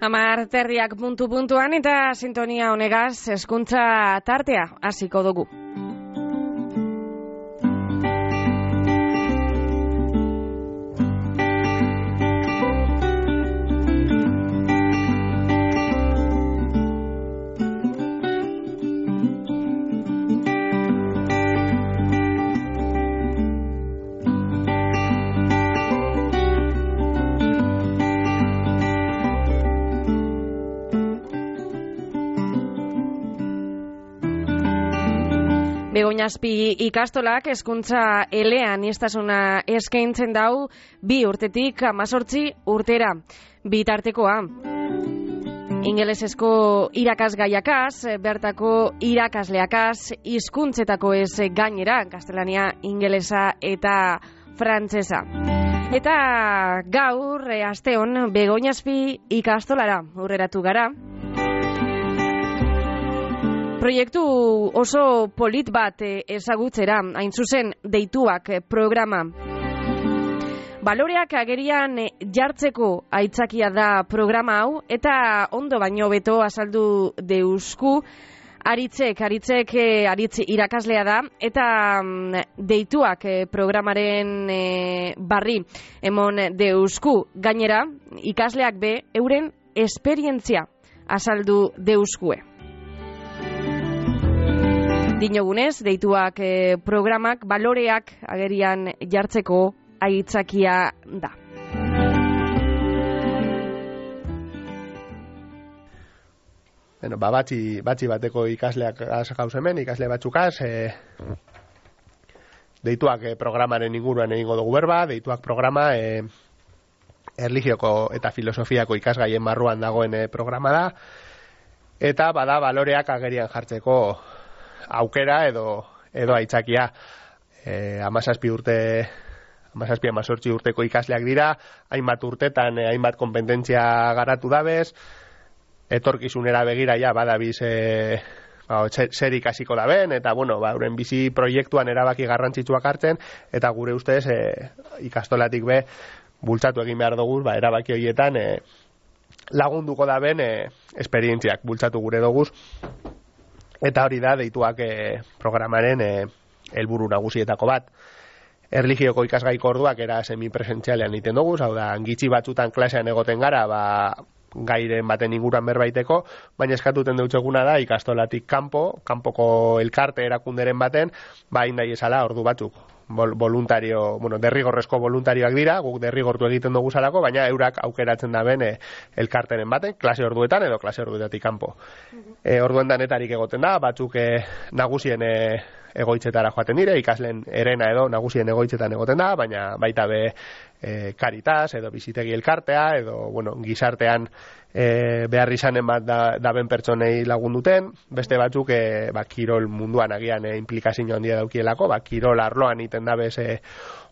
Amar puntu puntuan eta sintonia honegaz eskuntza tartea hasiko dugu. Begoñazpi ikastolak hezkuntza elean istasuna eskaintzen dau bi urtetik amazortzi urtera bitartekoa. Ingelesezko irakasgaiakaz, bertako irakasleakaz, hizkuntzetako ez gainera, gaztelania, ingelesa eta frantsesa. Eta gaur, eh, asteon, begoñazpi ikastolara, urreratu gara. Proiektu oso polit bat eh, ezagutzera, hain zuzen deituak eh, programa. Baloreak agerian eh, jartzeko aitzakia da programa hau, eta ondo baino beto azaldu deusku, aritzek, aritzek, aritz irakaslea da, eta mm, deituak programaren barri emon deusku. Gainera, ikasleak be, euren esperientzia azaldu deuskue. Dinogunez, deituak e, programak baloreak agerian jartzeko aitzakia da. Bueno, ba, batzi, batzi bateko ikasleak gauz hemen, ikasle batzukaz, e, deituak e, programaren inguruan egingo dugu berba, deituak programa e, erligioko eta filosofiako ikasgaien marruan dagoen e, programa da, eta bada baloreak agerian jartzeko aukera edo edo aitzakia. E, amazazpi urte amazazpi amazortzi urteko ikasleak dira hainbat urtetan eh, hainbat kompetentzia garatu dabez. Etorkizunera begira ja badabiz e, ba, zer ikasiko da ben, eta bueno, ba, uren bizi proiektuan erabaki garrantzitsuak hartzen, eta gure ustez e, ikastolatik be, bultzatu egin behar dugu, ba, erabaki horietan e, lagunduko da ben e, esperientziak bultzatu gure dugu, Eta hori da, deituak e, programaren e, helburu nagusietako bat. Erligioko ikasgaiko orduak era semipresentzialean iten dugu, hau da, gitxi batzutan klasean egoten gara, ba, gairen baten inguruan berbaiteko, baina eskatuten deutxeguna da ikastolatik kanpo, kanpoko elkarte erakunderen baten, ba, indai esala ordu batzuk voluntario, bueno, derrigorrezko voluntarioak dira, guk derrigortu egiten dugu salako, baina eurak aukeratzen da ben eh, elkarteren baten, klase orduetan edo klase orduetatik kanpo. E, orduen danetarik egoten da, batzuk e, nagusien e, egoitzetara joaten dire, ikaslen erena edo nagusien egoitzetan egoten da, baina baita be e, karitas edo bizitegi elkartea edo bueno, gizartean e, behar izanen bat da, da ben pertsonei lagunduten, beste batzuk e, ba, kirol munduan agian e, implikazio handia daukielako, ba, kirol arloan iten da bez e,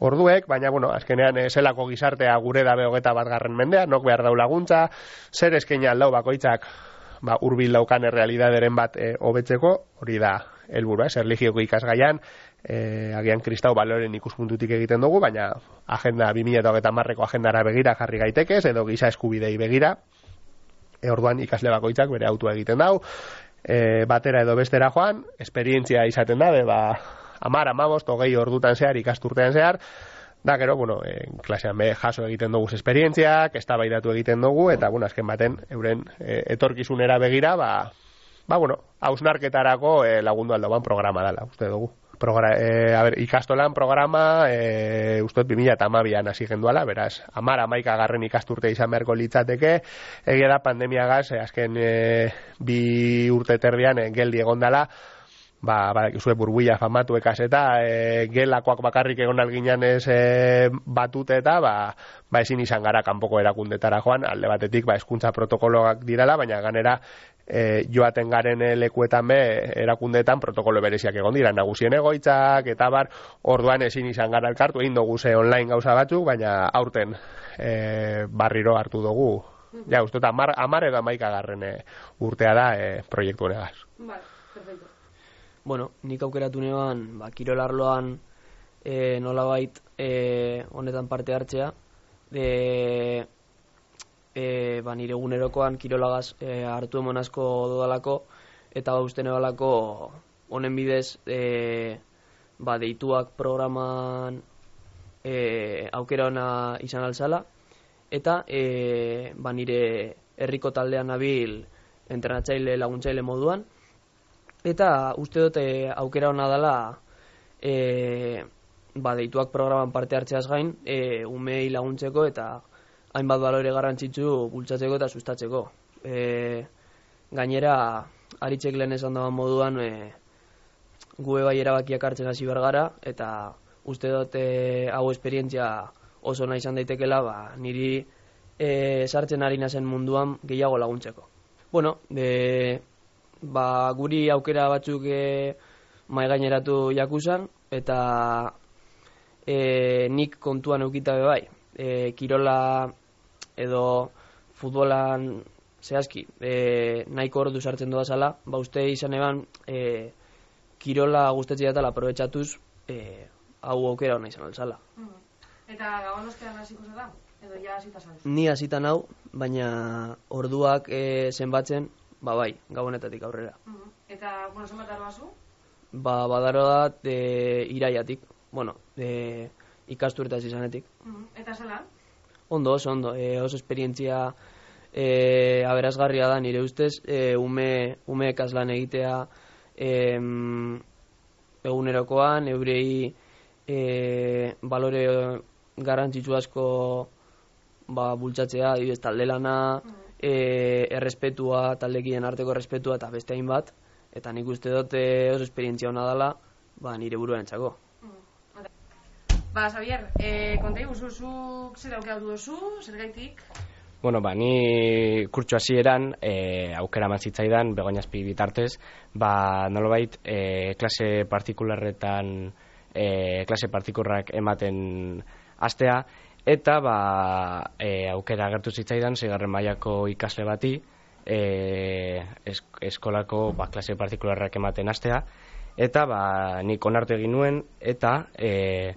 orduek, baina bueno, azkenean e, zelako gizartea gure dabe hogeta bat garren mendea, nok behar dau laguntza, zer eskeina aldau bakoitzak ba, urbil daukan errealidaderen bat e, hobetzeko, hori da helburua, ez, erligioko ikasgaian, e, agian kristau baloren ikuspuntutik egiten dugu, baina agenda 2008 marreko agendara begira jarri gaitekez, edo giza eskubidei begira, e, orduan ikasle bakoitzak bere autua egiten dau, e, batera edo bestera joan, esperientzia izaten da, ba, amar, amabost, hogei ordutan zehar, ikasturtean zehar, da, gero, bueno, e, klasean be jaso egiten dugu esperientziak, ez egiten dugu, eta, bueno, azken baten, euren e, etorkizunera begira, ba, ba, bueno, hausnarketarako e, lagundu aldoban programa dela, uste dugu. Progra e, a ber, ikastolan programa e, ustot 2000 eta amabian hasi genduala, beraz, amara maika garren ikasturte izan beharko litzateke, egia da pandemia gaz, e, azken e, bi urte terbian e, geldi egondala, ba, ba, zue burbuia famatu ekaseta, e, gelakoak bakarrik egon alginan ez e, batute eta, ba, ba, ezin izan gara kanpoko erakundetara joan, alde batetik, ba, eskuntza protokoloak dirala, baina ganera, e, joaten garen lekuetan be erakundeetan protokolo bereziak egon dira. Nagusien egoitzak eta bar orduan ezin izan gara elkartu egin dugu ze online gauza batzuk baina aurten e, barriro hartu dugu. Ja uste eta amar, amar edo amaika garren e, urtea da e, proiektu honegaz. Vale, perfecto. Bueno, nik aukeratu neban ba, kirolarloan e, nola bait e, honetan parte hartzea de e, ba, nire egunerokoan kirolagaz e, hartu emon asko dodalako, eta ba, uste nebalako honen bidez e, ba, deituak programan e, aukera ona izan alzala, eta e, ba, nire herriko taldean nabil entrenatzaile laguntzaile moduan, eta uste dute aukera ona dela e, ba, deituak programan parte hartzeaz gain, e, umei laguntzeko eta hainbat balore garrantzitsu bultzatzeko eta sustatzeko. E, gainera, aritzek lehen esan dagoen moduan, e, gue bai erabakiak hartzen hasi bergara, eta uste dut e, hau esperientzia oso nahi izan daitekela, ba, niri e, sartzen ari nazen munduan gehiago laguntzeko. Bueno, de, ba, guri aukera batzuk e, mai gaineratu jakusan, eta e, nik kontuan eukita bai. E, kirola edo futbolan zehazki e, nahiko ordu sartzen doa zala, ba uste izan eban e, kirola guztetzi datala aprobetsatuz e, hau aukera hona izan alzala. Mm. Eta gabon ostean hasiko da? Edo ja hasita zalez? Ni hasita nau, baina orduak e, zenbatzen, ba bai, gabonetatik aurrera. Mm. Eta, bueno, zenbat arbazu? Ba, badaro da e, iraiatik, bueno, e, ikasturtaz izanetik. Mm. Eta zela? Ondo, oso ondo, e, oso esperientzia e, aberazgarria da. Nire ustez, e, ume, ume ekaslan egitea e, egunerokoan, eurei e, balore garrantzitsu asko ba, bultzatzea, adibidez talde lana, e, errespetua, taldekien arteko errespetua eta beste hainbat, eta nik uste dut oso esperientzia hona dela, ba, nire buruan. Ba, Xavier, e, kontei guzu, zuk zer aukera duzu, zer gaitik? Bueno, ba, ni kurtsu hasieran e, aukera zitzaidan begoinazpi bitartez, ba, nolabait, e, klase partikularretan e, klase partikurrak ematen astea, eta ba, e, aukera agertu zitzaidan, zigarren mailako ikasle bati, e, eskolako ba, klase partikularrak ematen astea, eta ba, nik onartu egin nuen, eta e,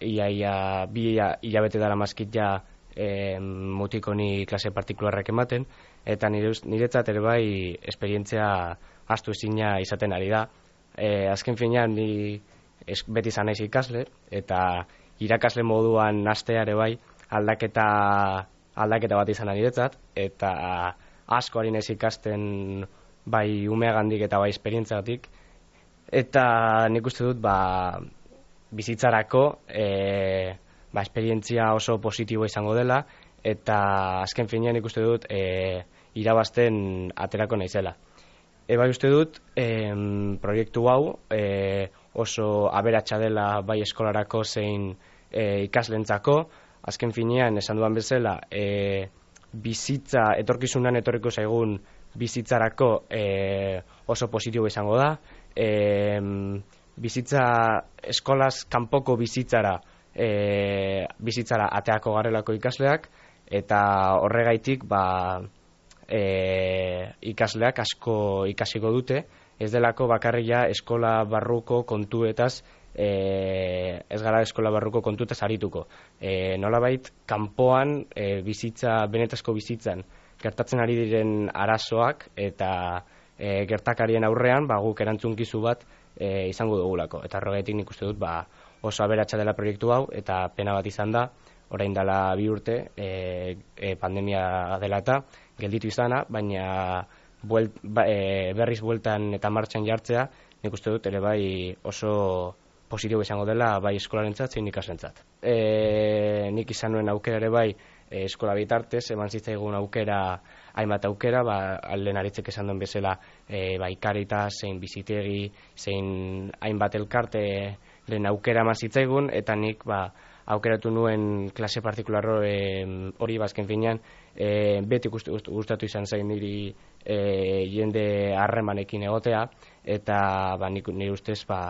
ia, ia, bi hilabete dara mazkit ja e, mutikoni klase partikularrak ematen, eta nire, niretzat ere bai esperientzia astu ezina izaten ari da. E, azken finean ni es, beti izan naiz ikasle, eta irakasle moduan astea ere bai aldaketa, aldaketa bat izan niretzat, eta asko ari naiz ikasten bai umeagandik eta bai esperientziatik, eta nik uste dut ba, bizitzarako e, ba, esperientzia oso positibo izango dela eta azken finean ikuste dut e, irabazten aterako naizela. E, bai uste dut e, proiektu hau e, oso aberatsa dela bai eskolarako zein e, ikaslentzako, azken finean esan duan bezala e, bizitza etorkizunan etorriko zaigun bizitzarako e, oso positibo izango da. E, bizitza eskolaz kanpoko bizitzara e, bizitzara ateako garelako ikasleak eta horregaitik ba, e, ikasleak asko ikasiko dute. Ez delako bakarria eskola barruko kontuetaz e, ez gara eskola barruko kontuetaz arituko. E, nolabait kanpoan e, bizitza benetazko bizitzan gertatzen ari diren arazoak eta e, gertakarien aurrean ba, guk erantzunkizu bat e, izango dugulako. Eta horregatik nik uste dut ba, oso aberatsa dela proiektu hau eta pena bat izan da, orain dela bi urte e, e, pandemia dela eta gelditu izana, baina buelt, ba, e, berriz bueltan eta martxan jartzea, nik uste dut ere bai oso positibo izango dela bai eskolarentzat zein ikaslentzat. E, nik izan nuen aukera ere bai e, eskola bitartez, eman zitzaigun aukera hainbat aukera, ba, alden aritzek esan duen bezala e, ba, ikarita, zein bizitegi, zein hainbat elkarte lehen aukera mazitzaigun, eta nik ba, aukeratu nuen klase partikular hori e, bazken finean, e, beti gustatu izan zain niri e, jende harremanekin egotea, eta ba, nik, nire ustez ba,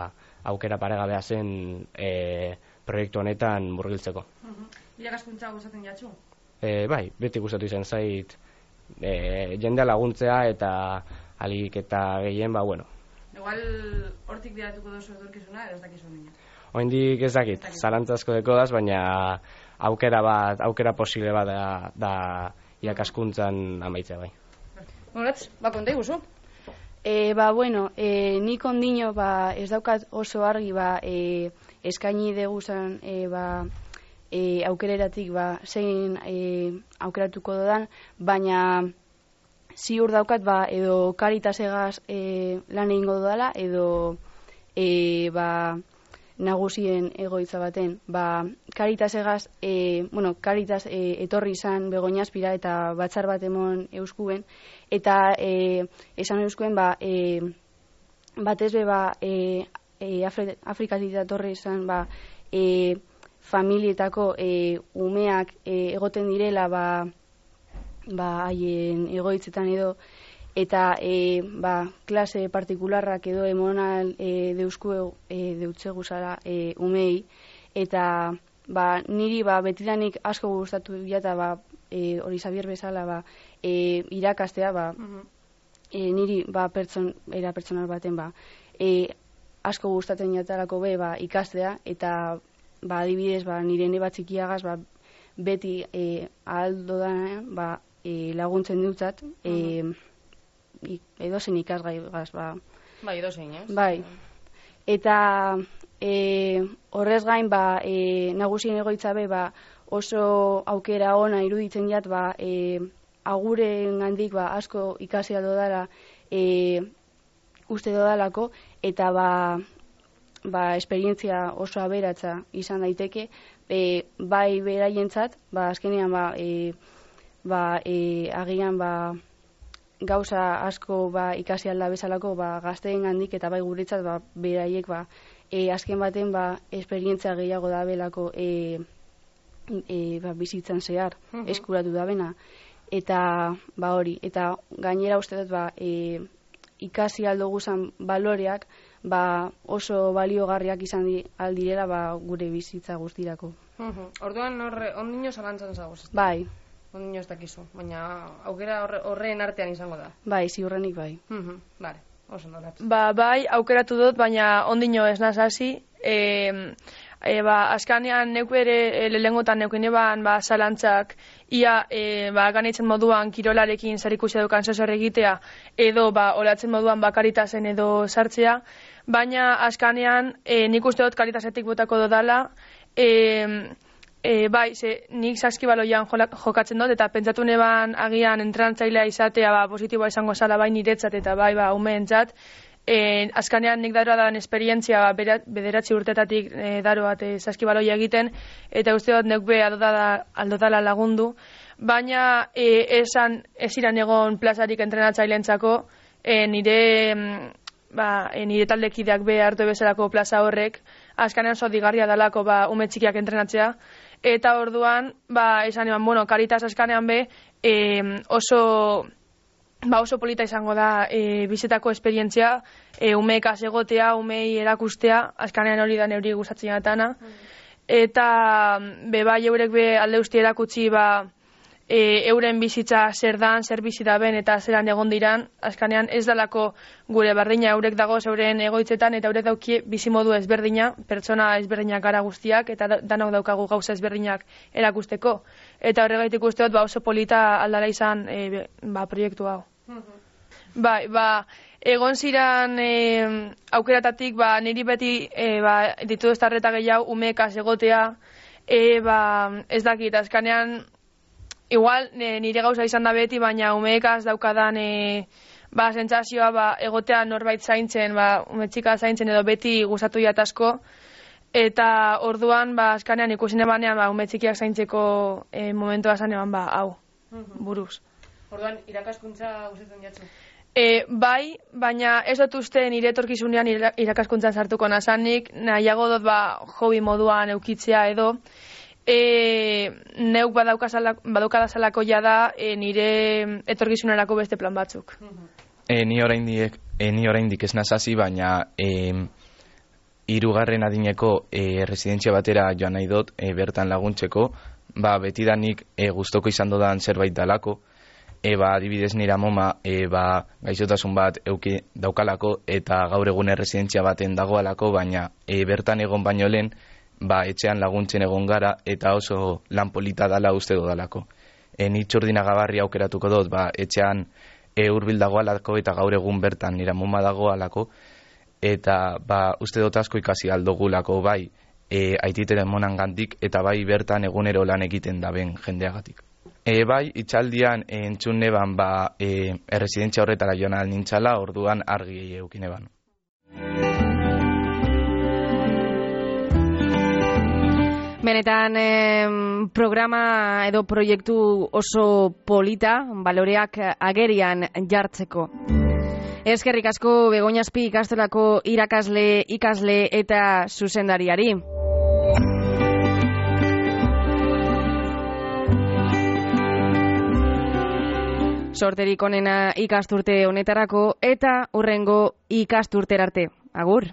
aukera paregabea zen e, proiektu honetan murgiltzeko. Uh -huh. Irakaskuntza gustatzen jatzu? E, bai, beti gustatu izan zait e, jendea laguntzea eta alik eta gehien, ba, bueno. Igual hortik biratuko duzu edurkizuna, edo ez dakizu nina? Oindik ez dakit, zalantzazko deko daz, baina aukera bat, aukera posible bat da, da irakaskuntzan amaitzea bai. Horatz, ba, konta iguzu. E, ba, bueno, e, nik ondino ba, ez daukat oso argi ba, e, eskaini deguzan e, ba, e, aukereratik ba, zein e, aukeratuko dodan, baina ziur daukat ba, edo karitasegaz e, lan egingo dudala, edo e, ba, nagusien egoitza baten. Ba, karitasegaz, e, bueno, karitas e, etorri izan begoñaspira eta batzar bat emon euskuen, eta e, esan euskuen, ba, e, batez be, ba, e, e, Afri, Afrikatik datorri izan, ba, e, familietako e, umeak e, egoten direla, ba, ba, haien egoitzetan edo, eta e, ba, klase partikularrak edo emonal e, deusku e, deutze guzara e, umei, eta ba, niri ba, betidanik asko gustatu eta ba, e, hori zabier bezala ba, e, irakastea ba, e, niri ba, pertson, era pertsonal baten ba, e, asko gustatzen jatarako be ba, ikastea. Eta ba, adibidez ba, nire neba txikiagaz ba, beti e, aldo da ba, e, laguntzen dutzat e, edo zen ikasgai gaz, ba. Bai, edo ez? Bai. Eta e, horrez gain, ba, e, nagusien egoitza be, ba, oso aukera ona iruditzen jat, ba, e, aguren handik, ba, asko ikasia dodala, e, uste dodalako, eta ba, ba, esperientzia oso aberatza izan daiteke, e, bai beraientzat, ba, azkenean, ba, e, ba, e, agian, ba, gauza asko ba, ikasi alda bezalako ba, gazteen handik eta bai guretzat ba, beraiek ba, e, azken baten ba, esperientzia gehiago da belako e, e, ba, bizitzan zehar eskuratu da bena. Eta ba hori, eta gainera uste dut ba, e, ikasi aldo guzan baloreak ba, oso baliogarriak izan di, aldirela ba, gure bizitza guztirako. Orduan horre, ondino zalantzan zagoz. Bai, Ondino ez dakizu, baina aukera horre, horreen artean izango da. bai, ziurrenik bai. Mhm, Vale, oso noratz. Ba, bai, aukeratu dut, baina ondino ez naz hasi. E, e, ba, askanean neuk ere e, lehengotan neuk eban ba, zalantzak ia e, ba, ganitzen moduan kirolarekin zarikusia dukan zozer egitea edo ba, olatzen moduan bakaritasen edo sartzea, baina askanean e, nik uste dut karitasetik botako dodala, e, E, bai, ze, nik saskibaloian jokatzen dut, eta pentsatu neban agian entranatzailea izatea ba, positiboa izango zala bai niretzat eta bai ba, umeentzat. E, azkanean nik daroa dan esperientzia ba, bera- bederatzi urtetatik e, daroat e, saskibaloia egiten, eta uste dut neuk be lagundu. Baina e, esan ez iran egon plazarik entrenatzaileentzako e, nire mm, ba, nire taldekideak be hartu bezalako plaza horrek, azkanean oso digarria dalako ba, ume txikiak entrenatzea, eta orduan, ba, esan eban, bueno, karitas azkanean be, e, oso, ba, oso polita izango da e, bizetako esperientzia, e, umeekaz egotea, umei erakustea, azkanean hori da neuri gustatzen jatana, eta be bai eurek be alde usti erakutsi ba, e, euren bizitza zer dan, zer bizi da ben eta zeran egon diran, azkanean ez dalako gure berdina eurek dago euren egoitzetan eta eurek dauki bizimodu ezberdina, pertsona ezberdinak gara guztiak eta da- danok daukagu gauza ezberdinak erakusteko. Eta horregaitik uste dut ba oso polita aldala izan e, ba, proiektu hau. Bai, ba, egon ziran e, aukeratatik, ba, niri beti e, ba, ditu estarreta gehiago umekaz egotea, e, ba, ez dakit, azkanean, igual nire gauza izan da beti, baina umekaz daukadan e, ba, sentsazioa ba, egotea norbait zaintzen, ba, umetxika zaintzen edo beti gustatu jat asko, eta orduan, ba, azkanean ikusin emanean, ba, umetxikiak zaintzeko e, momentua zan eban, ba, hau, buruz. Orduan, irakaskuntza gustatzen jatzu. E, bai, baina ez dut uste nire etorkizunean ira- irakaskuntzan sartuko nazanik, nahiago dut ba, hobi moduan eukitzea edo, e, neuk badaukadazalako jada e, nire etorkizunerako beste plan batzuk. E, ni oraindik e, ni oraindik ez nazasi, baina e, hirugarren adineko e, residentzia batera joan nahi dut e, bertan laguntzeko, ba betidanik e, gustoko izan dodan zerbait dalako, e, ba, adibidez nire amoma e, ba, gaixotasun bat euki daukalako eta gaur egun residentzia baten dagoalako, baina e, bertan egon baino lehen ba, etxean laguntzen egon gara eta oso lan polita dala uste dodalako. e, ni aukeratuko dut, ba, etxean e, urbil dagoalako eta gaur egun bertan nira muma dagoalako, eta ba, uste dut asko ikasi aldogulako bai, e, aititeren monan gandik, eta bai bertan egunero lan egiten daben jendeagatik. E, bai, itxaldian e, entzun neban ba, e, erresidentzia horretara joan nintzala, orduan argi eukin eban. Benetan em, programa edo proiektu oso polita, baloreak agerian jartzeko. Eskerrik asko Begoñazpi ikastolako irakasle, ikasle eta zuzendariari. Sorterik onena ikasturte honetarako eta urrengo ikasturterarte. Agur.